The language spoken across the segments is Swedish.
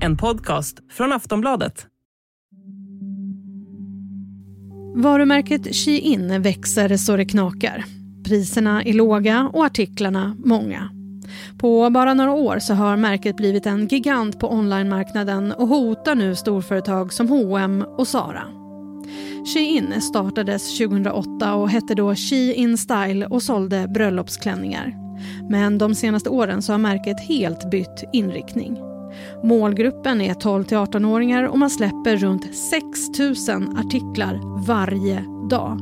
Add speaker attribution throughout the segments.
Speaker 1: En podcast från Aftonbladet.
Speaker 2: Varumärket Shein växer så det knakar. Priserna är låga och artiklarna många. På bara några år så har märket blivit en gigant på onlinemarknaden och hotar nu storföretag som H&M och Zara. Shein startades 2008 och hette då Shein Style och sålde bröllopsklänningar. Men de senaste åren så har märket helt bytt inriktning. Målgruppen är 12-18-åringar och man släpper runt 6 000 artiklar varje dag.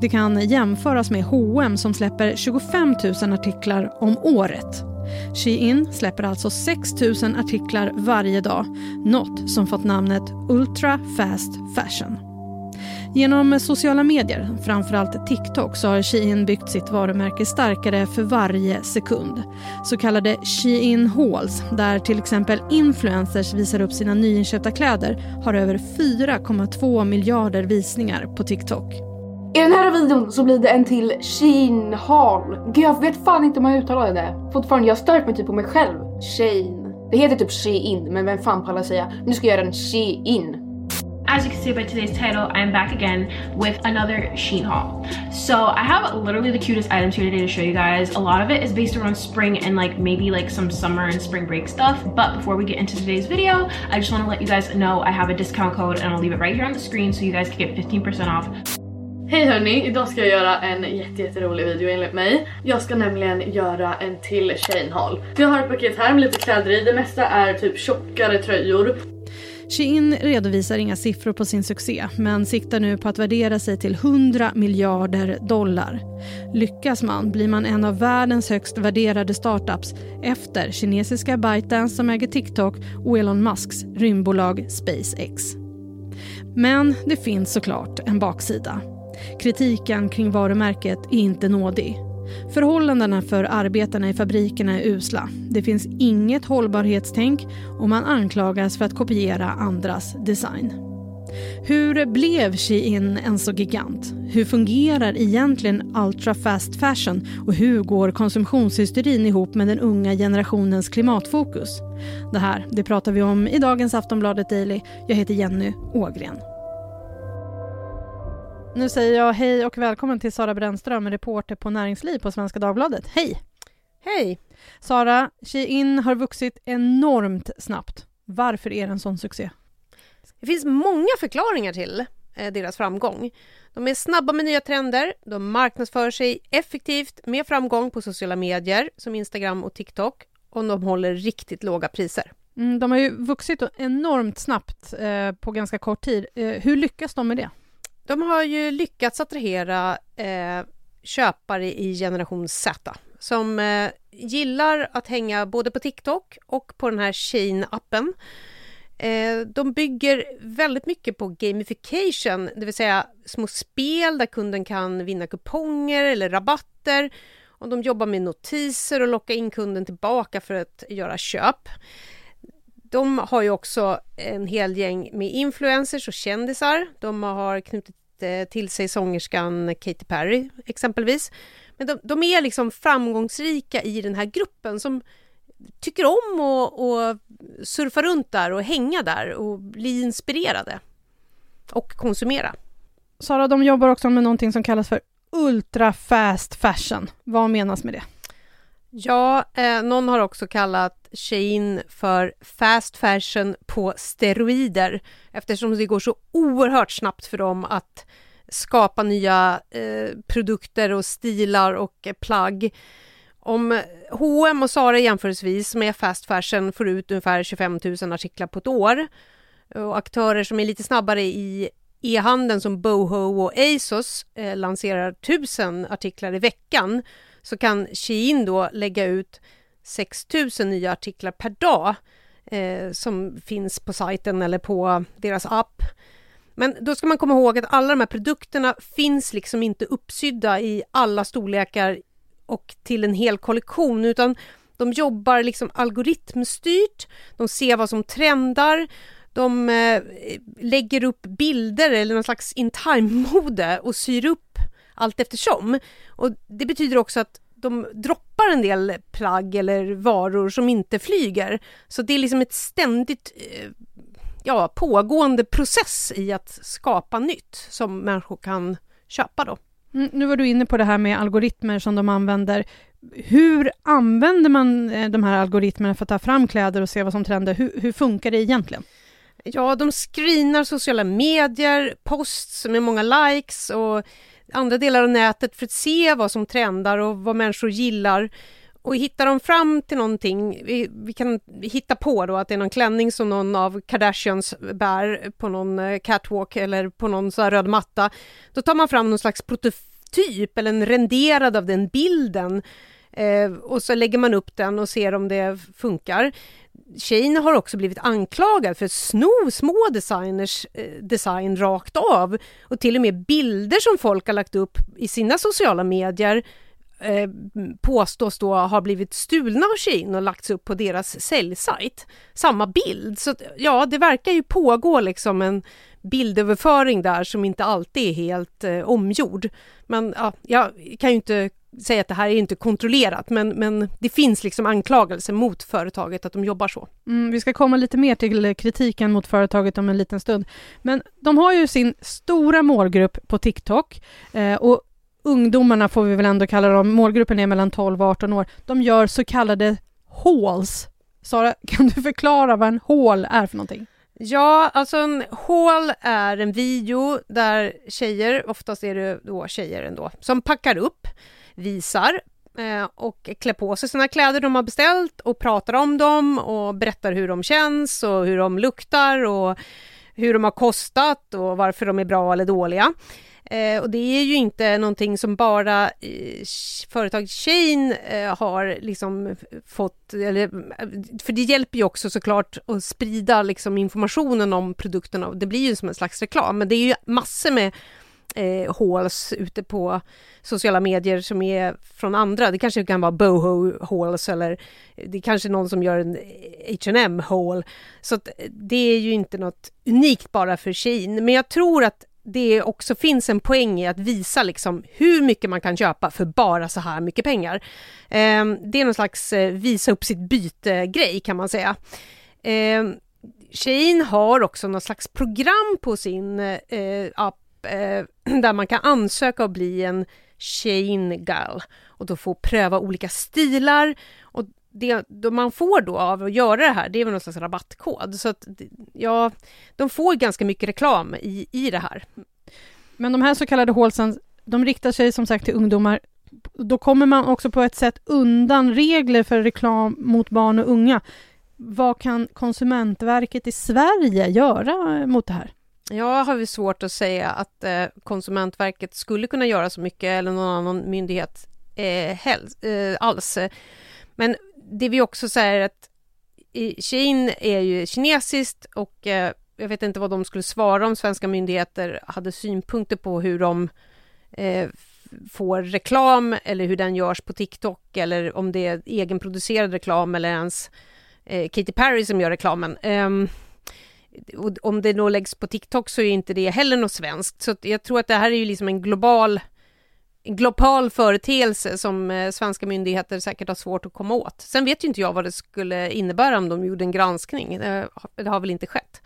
Speaker 2: Det kan jämföras med H&M som släpper 25 000 artiklar om året. Shein släpper alltså 6 000 artiklar varje dag, något som fått namnet Ultra Fast Fashion. Genom sociala medier, framförallt TikTok, så har Shein byggt sitt varumärke starkare för varje sekund. Så kallade Shein Halls, där till exempel influencers visar upp sina nyinköpta kläder, har över 4,2 miljarder visningar på TikTok.
Speaker 3: I den här videon så blir det en till Shein Hall. Gud jag vet fan inte om jag uttalade det. Fortfarande, jag har stört mig typ på mig själv. Shane. Det heter typ Shein, men vem fan pallar säga? Nu ska jag göra en Shein.
Speaker 4: As you can see by today's title, I'm back again with another Sheen haul. So I have literally the cutest items here today to show you guys. A lot of it is based around spring and like maybe like some summer and spring break stuff. But before we get into today's video, I just want to let you guys know I have a discount code and I'll leave it right here on the screen so you guys can get 15% off.
Speaker 5: Hej hörni, idag ska jag göra en jätterolig video enligt mig. Jag ska nämligen göra en till chain haul. Jag har ett paket här med lite kläder i, det mesta är typ tjockare tröjor.
Speaker 2: Shein redovisar inga siffror på sin succé men siktar nu på att värdera sig till 100 miljarder dollar. Lyckas man blir man en av världens högst värderade startups efter kinesiska ByteDance som äger TikTok och Elon Musks rymdbolag SpaceX. Men det finns såklart en baksida. Kritiken kring varumärket är inte nådig. Förhållandena för arbetarna i fabrikerna är usla. Det finns inget hållbarhetstänk och man anklagas för att kopiera andras design. Hur blev Shein en så gigant? Hur fungerar egentligen ultra fast fashion och hur går konsumtionshysterin ihop med den unga generationens klimatfokus? Det här det pratar vi om i dagens Aftonbladet Daily. Jag heter Jenny Ågren. Nu säger jag hej och välkommen till Sara Brännström, reporter på Näringsliv på Svenska Dagbladet. Hej!
Speaker 6: Hej!
Speaker 2: Sara, Shein har vuxit enormt snabbt. Varför är det en sån succé?
Speaker 6: Det finns många förklaringar till eh, deras framgång. De är snabba med nya trender, de marknadsför sig effektivt med framgång på sociala medier som Instagram och TikTok och de håller riktigt låga priser.
Speaker 2: Mm, de har ju vuxit enormt snabbt eh, på ganska kort tid. Eh, hur lyckas de med det?
Speaker 6: De har ju lyckats attrahera eh, köpare i generation Z som eh, gillar att hänga både på TikTok och på den här Shein-appen. Eh, de bygger väldigt mycket på gamification, det vill säga små spel där kunden kan vinna kuponger eller rabatter. Och de jobbar med notiser och lockar in kunden tillbaka för att göra köp. De har ju också en hel gäng med influencers och kändisar. De har knutit eh, till sig sångerskan Katy Perry exempelvis. Men de, de är liksom framgångsrika i den här gruppen som tycker om att surfa runt där och hänga där och bli inspirerade och konsumera.
Speaker 2: Sara, de jobbar också med någonting som kallas för ultra fast fashion. Vad menas med det?
Speaker 6: Ja, eh, någon har också kallat Shein för fast fashion på steroider eftersom det går så oerhört snabbt för dem att skapa nya eh, produkter och stilar och eh, plagg. Om H&M och Zara jämförelsevis med fast fashion får ut ungefär 25 000 artiklar på ett år och aktörer som är lite snabbare i e-handeln som Boho och ASOS eh, lanserar 1000 artiklar i veckan så kan Shein då lägga ut 6 000 nya artiklar per dag eh, som finns på sajten eller på deras app. Men då ska man komma ihåg att alla de här produkterna finns liksom inte uppsydda i alla storlekar och till en hel kollektion utan de jobbar liksom algoritmstyrt, de ser vad som trendar, de eh, lägger upp bilder eller någon slags in time-mode och syr upp allt eftersom. Och det betyder också att de droppar en del plagg eller varor som inte flyger. Så det är liksom ett ständigt eh, ja, pågående process i att skapa nytt som människor kan köpa då.
Speaker 2: Mm, nu var du inne på det här med algoritmer som de använder. Hur använder man eh, de här algoritmerna för att ta fram kläder och se vad som trendar? Hur, hur funkar det egentligen?
Speaker 6: Ja, de screenar sociala medier, posts med många likes och andra delar av nätet för att se vad som trendar och vad människor gillar. Och hittar de fram till någonting, vi, vi, kan hitta på då att det är någon klänning som någon av Kardashians bär på någon eh, catwalk eller på någon så röd matta, då tar man fram någon slags prototyp eller en renderad av den bilden eh, och så lägger man upp den och ser om det funkar. Shane har också blivit anklagad för att sno små designers eh, design rakt av och till och med bilder som folk har lagt upp i sina sociala medier eh, påstås då ha blivit stulna av Shane och lagts upp på deras säljsajt. Samma bild, så ja, det verkar ju pågå liksom en bildöverföring där som inte alltid är helt eh, omgjord. Men ja, jag kan ju inte säga att det här är inte kontrollerat, men, men det finns liksom anklagelser mot företaget att de jobbar så.
Speaker 2: Mm, vi ska komma lite mer till eh, kritiken mot företaget om en liten stund. Men de har ju sin stora målgrupp på TikTok eh, och ungdomarna får vi väl ändå kalla dem, målgruppen är mellan 12 och 18 år. De gör så kallade hauls. Sara, kan du förklara vad en haul är för någonting?
Speaker 6: Ja, alltså en haul är en video där tjejer, oftast är det då tjejer ändå, som packar upp visar eh, och klär på sig sina kläder de har beställt och pratar om dem och berättar hur de känns och hur de luktar och hur de har kostat och varför de är bra eller dåliga. Eh, och det är ju inte någonting som bara eh, företaget Chain eh, har liksom fått, eller, för det hjälper ju också såklart att sprida liksom informationen om produkterna och det blir ju som en slags reklam, men det är ju massor med eh, hauls ute på sociala medier som är från andra. Det kanske kan vara boho hauls eller det är kanske någon som gör en H&M haul. Så eh, det är ju inte något unikt bara för Shein. Men jag tror att det också finns en poäng i att visa liksom hur mycket man kan köpa för bara så här mycket pengar. Eh, det är någon slags eh, visa upp sitt byte-grej kan man säga. Eh, Shein har också någon slags program på sin eh, app eh, där man kan ansöka och bli en Shane-girl och då få pröva olika stilar. Och det man får då av att göra det här, det är väl någon slags rabattkod. Så att, ja, de får ganska mycket reklam i, i det här.
Speaker 2: Men de här så kallade hålsen, de riktar sig som sagt till ungdomar. Då kommer man också på ett sätt undan regler för reklam mot barn och unga. Vad kan Konsumentverket i Sverige göra mot det här?
Speaker 6: Jag har svårt att säga att eh, Konsumentverket skulle kunna göra så mycket eller någon annan myndighet eh, helst, eh, alls. Men det vi också säger att Shein är ju kinesiskt och eh, jag vet inte vad de skulle svara om svenska myndigheter hade synpunkter på hur de eh, får reklam eller hur den görs på TikTok eller om det är egenproducerad reklam eller ens eh, Katy Perry som gör reklamen. Um, och om det då läggs på TikTok så är inte det heller något svenskt. Så jag tror att det här är ju liksom en global, global företeelse som eh, svenska myndigheter säkert har svårt att komma åt. Sen vet ju inte jag vad det skulle innebära om de gjorde en granskning. Det, har väl inte skett.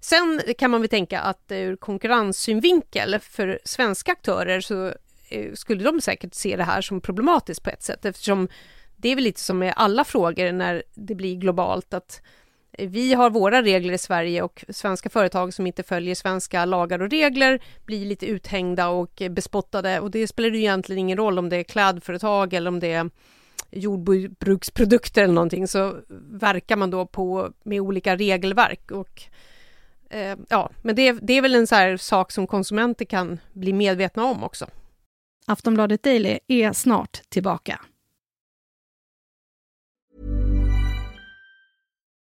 Speaker 6: Sen kan man väl tänka att eh, ur konkurrenssynvinkel för svenska aktörer så eh, skulle de säkert se det här som problematiskt på ett sätt eftersom det är väl lite som med alla frågor när det blir globalt att vi har våra regler i Sverige och svenska företag som inte följer svenska lagar och regler blir lite uthängda och bespottade och det spelar ju egentligen ingen roll om det är klädföretag eller om det är jordbruksprodukter eller någonting så verkar man då på med olika regelverk och eh, ja, men det, det är väl en så sak som konsumenter kan bli medvetna om också.
Speaker 2: Aftonbladet Daily är snart tillbaka.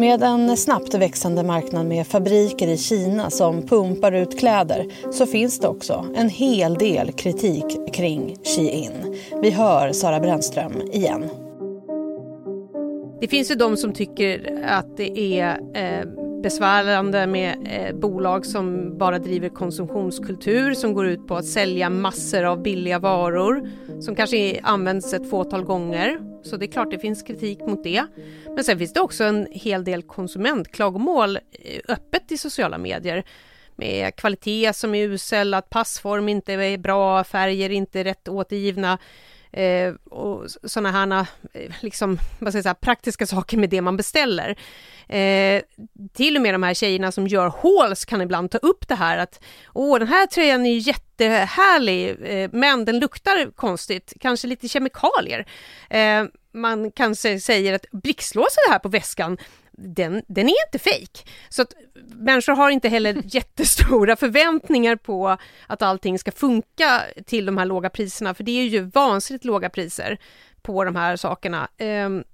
Speaker 2: Med en snabbt växande marknad med fabriker i Kina som pumpar ut kläder så finns det också en hel del kritik kring Shein. Vi hör Sara Brännström igen.
Speaker 6: Det finns ju de som tycker att det är eh, besvärande med eh, bolag som bara driver konsumtionskultur som går ut på att sälja massor av billiga varor som kanske används ett fåtal gånger. Så det är klart det finns kritik mot det. Men sen finns det också en hel del konsumentklagomål eh, öppet i sociala medier med kvalitet som är usel, att passform inte är bra, färger inte är rätt återgivna eh, och sådana här eh, liksom, vad ska jag säga, praktiska saker med det man beställer. Eh, till och med de här tjejerna som gör hauls kan ibland ta upp det här att åh, den här tröjan är jättehärlig, eh, men den luktar konstigt, kanske lite kemikalier. Eh, man kanske säger att blixtlåser det här på väskan, den, den är inte fejk. Så att människor har inte heller jättestora förväntningar på att allting ska funka till de här låga priserna, för det är ju vansinnigt låga priser på de här sakerna. Um,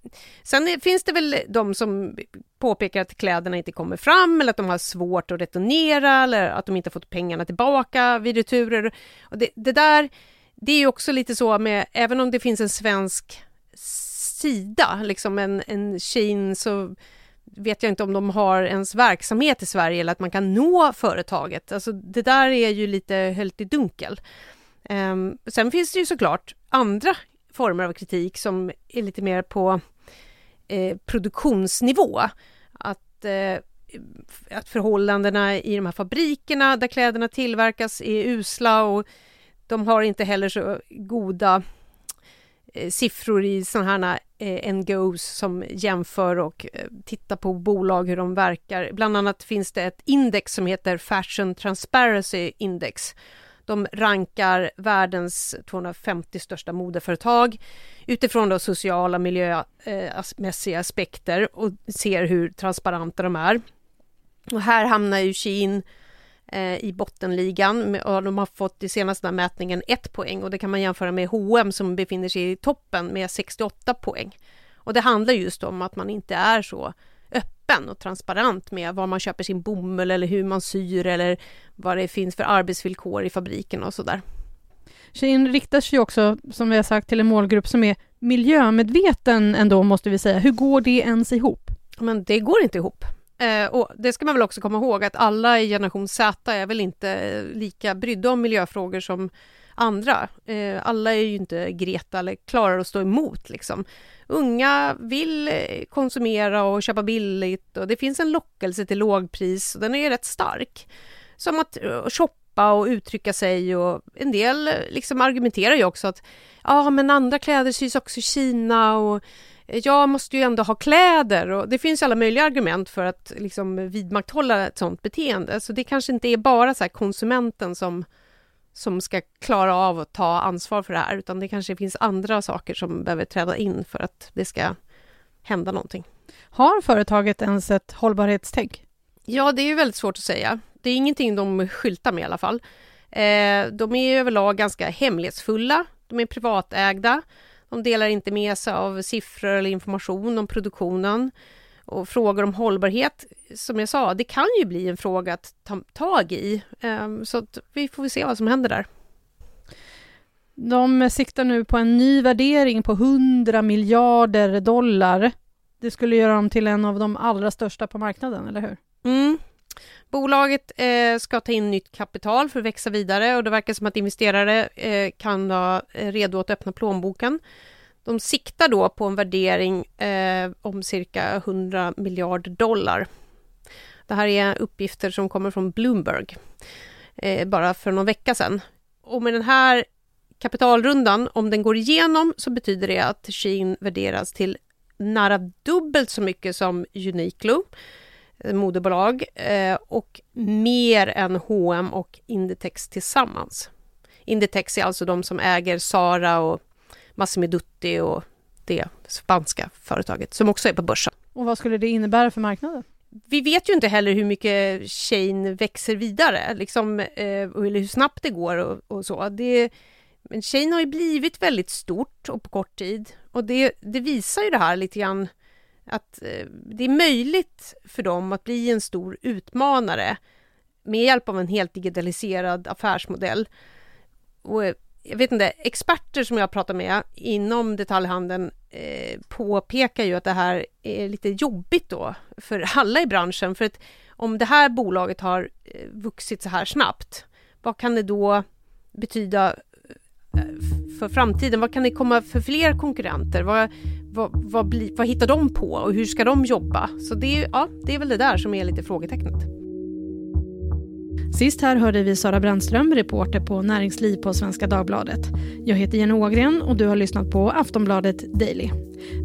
Speaker 6: sen finns det väl de som påpekar att kläderna inte kommer fram eller att de har svårt att returnera eller att de inte fått pengarna tillbaka vid returer. Och det, det där, det är ju också lite så med, även om det finns en svensk sida, liksom en, en Shein, så vet jag inte om de har ens verksamhet i Sverige eller att man kan nå företaget. Alltså det där är ju lite höljt i dunkel. Um, sen finns det ju såklart andra former av kritik som är lite mer på eh, produktionsnivå. Att, eh, att förhållandena i de här fabrikerna där kläderna tillverkas är usla och de har inte heller så goda Eh, siffror i sådana här eh, NGOs som jämför och eh, tittar på bolag, hur de verkar. Bland annat finns det ett index som heter Fashion Transparency Index de rankar världens 250 största modeföretag utifrån då sociala miljömässiga eh, aspekter och ser hur transparenta de är. Och här hamnar ju Shein i bottenligan och de har fått i senaste mätningen ett poäng och det kan man jämföra med H&M som befinner sig i toppen med 68 poäng. Och det handlar just om att man inte är så öppen och transparent med var man köper sin bomull eller hur man syr eller vad det finns för arbetsvillkor i fabriken och sådär.
Speaker 2: Shein riktar sig också, som vi har sagt, till en målgrupp som är miljömedveten ändå, måste vi säga. Hur går det ens ihop?
Speaker 6: Men det går inte ihop. Eh, och det ska man väl också komma ihåg att alla i generation Z är väl inte eh, lika brydda om miljöfrågor som andra. Eh, alla är ju inte Greta eller klarar att stå emot liksom unga vill eh, konsumera och köpa billigt och det finns en lockelse till lågpris och den är ju rätt stark. Som att eh, shoppa och uttrycka sig och en del liksom argumenterar ju också att ja, men andra kläder sys också i Kina och jag måste ju ändå ha kläder och det finns alla möjliga argument för att liksom vidmakthålla ett sådant beteende. Så det kanske inte är bara så konsumenten som som ska klara av att ta ansvar för det här, utan det kanske finns andra saker som behöver träda in för att det ska hända någonting.
Speaker 2: Har företaget ens ett hållbarhetstänk?
Speaker 6: Ja, det är ju väldigt svårt att säga. Det är ingenting de skyltar med i alla fall. Eh, de är överlag ganska hemlighetsfulla. De är privatägda. De delar inte med sig av siffror eller information om produktionen och frågor om hållbarhet, som jag sa, det kan ju bli en fråga att ta tag i. Ehm, så vi får se vad som händer där.
Speaker 2: De siktar nu på en ny värdering på 100 miljarder dollar. Det skulle göra dem till en av de allra största på marknaden, eller hur?
Speaker 6: Mm. Bolaget eh, ska ta in nytt kapital för att växa vidare och det verkar som att investerare eh, kan vara eh, redo att öppna plånboken de siktar då på en värdering eh, om cirka 100 miljarder dollar. Det här är uppgifter som kommer från Bloomberg eh, bara för någon vecka sedan. Och med den här kapitalrundan, om den går igenom, så betyder det att Shein värderas till nära dubbelt så mycket som Uniqlo, moderbolag, eh, och mer än H&M och Inditex tillsammans. Inditex är alltså de som äger Zara och Massimo Dutti och det spanska företaget som också är på börsen.
Speaker 2: Och vad skulle det innebära för marknaden?
Speaker 6: Vi vet ju inte heller hur mycket Shane växer vidare, liksom, eh, eller hur snabbt det går och, och så. Det, men Shane har ju blivit väldigt stort och på kort tid och det, det visar ju det här lite grann att eh, det är möjligt för dem att bli en stor utmanare med hjälp av en helt digitaliserad affärsmodell. Och eh, jag vet inte, experter som jag pratar med inom detaljhandeln eh, påpekar ju att det här är lite jobbigt då för alla i branschen. För att om det här bolaget har eh, vuxit så här snabbt, vad kan det då betyda Eh, för framtiden? Vad kan det komma för fler konkurrenter? Vad, vad, vad, bli, vad hittar de på och hur ska de jobba? Så det är, ja, det är väl det där som är lite frågetecknet.
Speaker 2: Sist här hörde vi Sara Brännström, reporter på Näringsliv på Svenska Dagbladet. Jag heter Jenny Ågren och du har lyssnat på Aftonbladet Daily.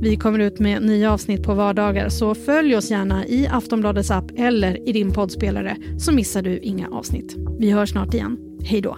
Speaker 2: Vi kommer ut med nya avsnitt på vardagar så följ oss gärna i Aftonbladets app eller i din poddspelare så missar du inga avsnitt. Vi hörs snart igen. Hej då!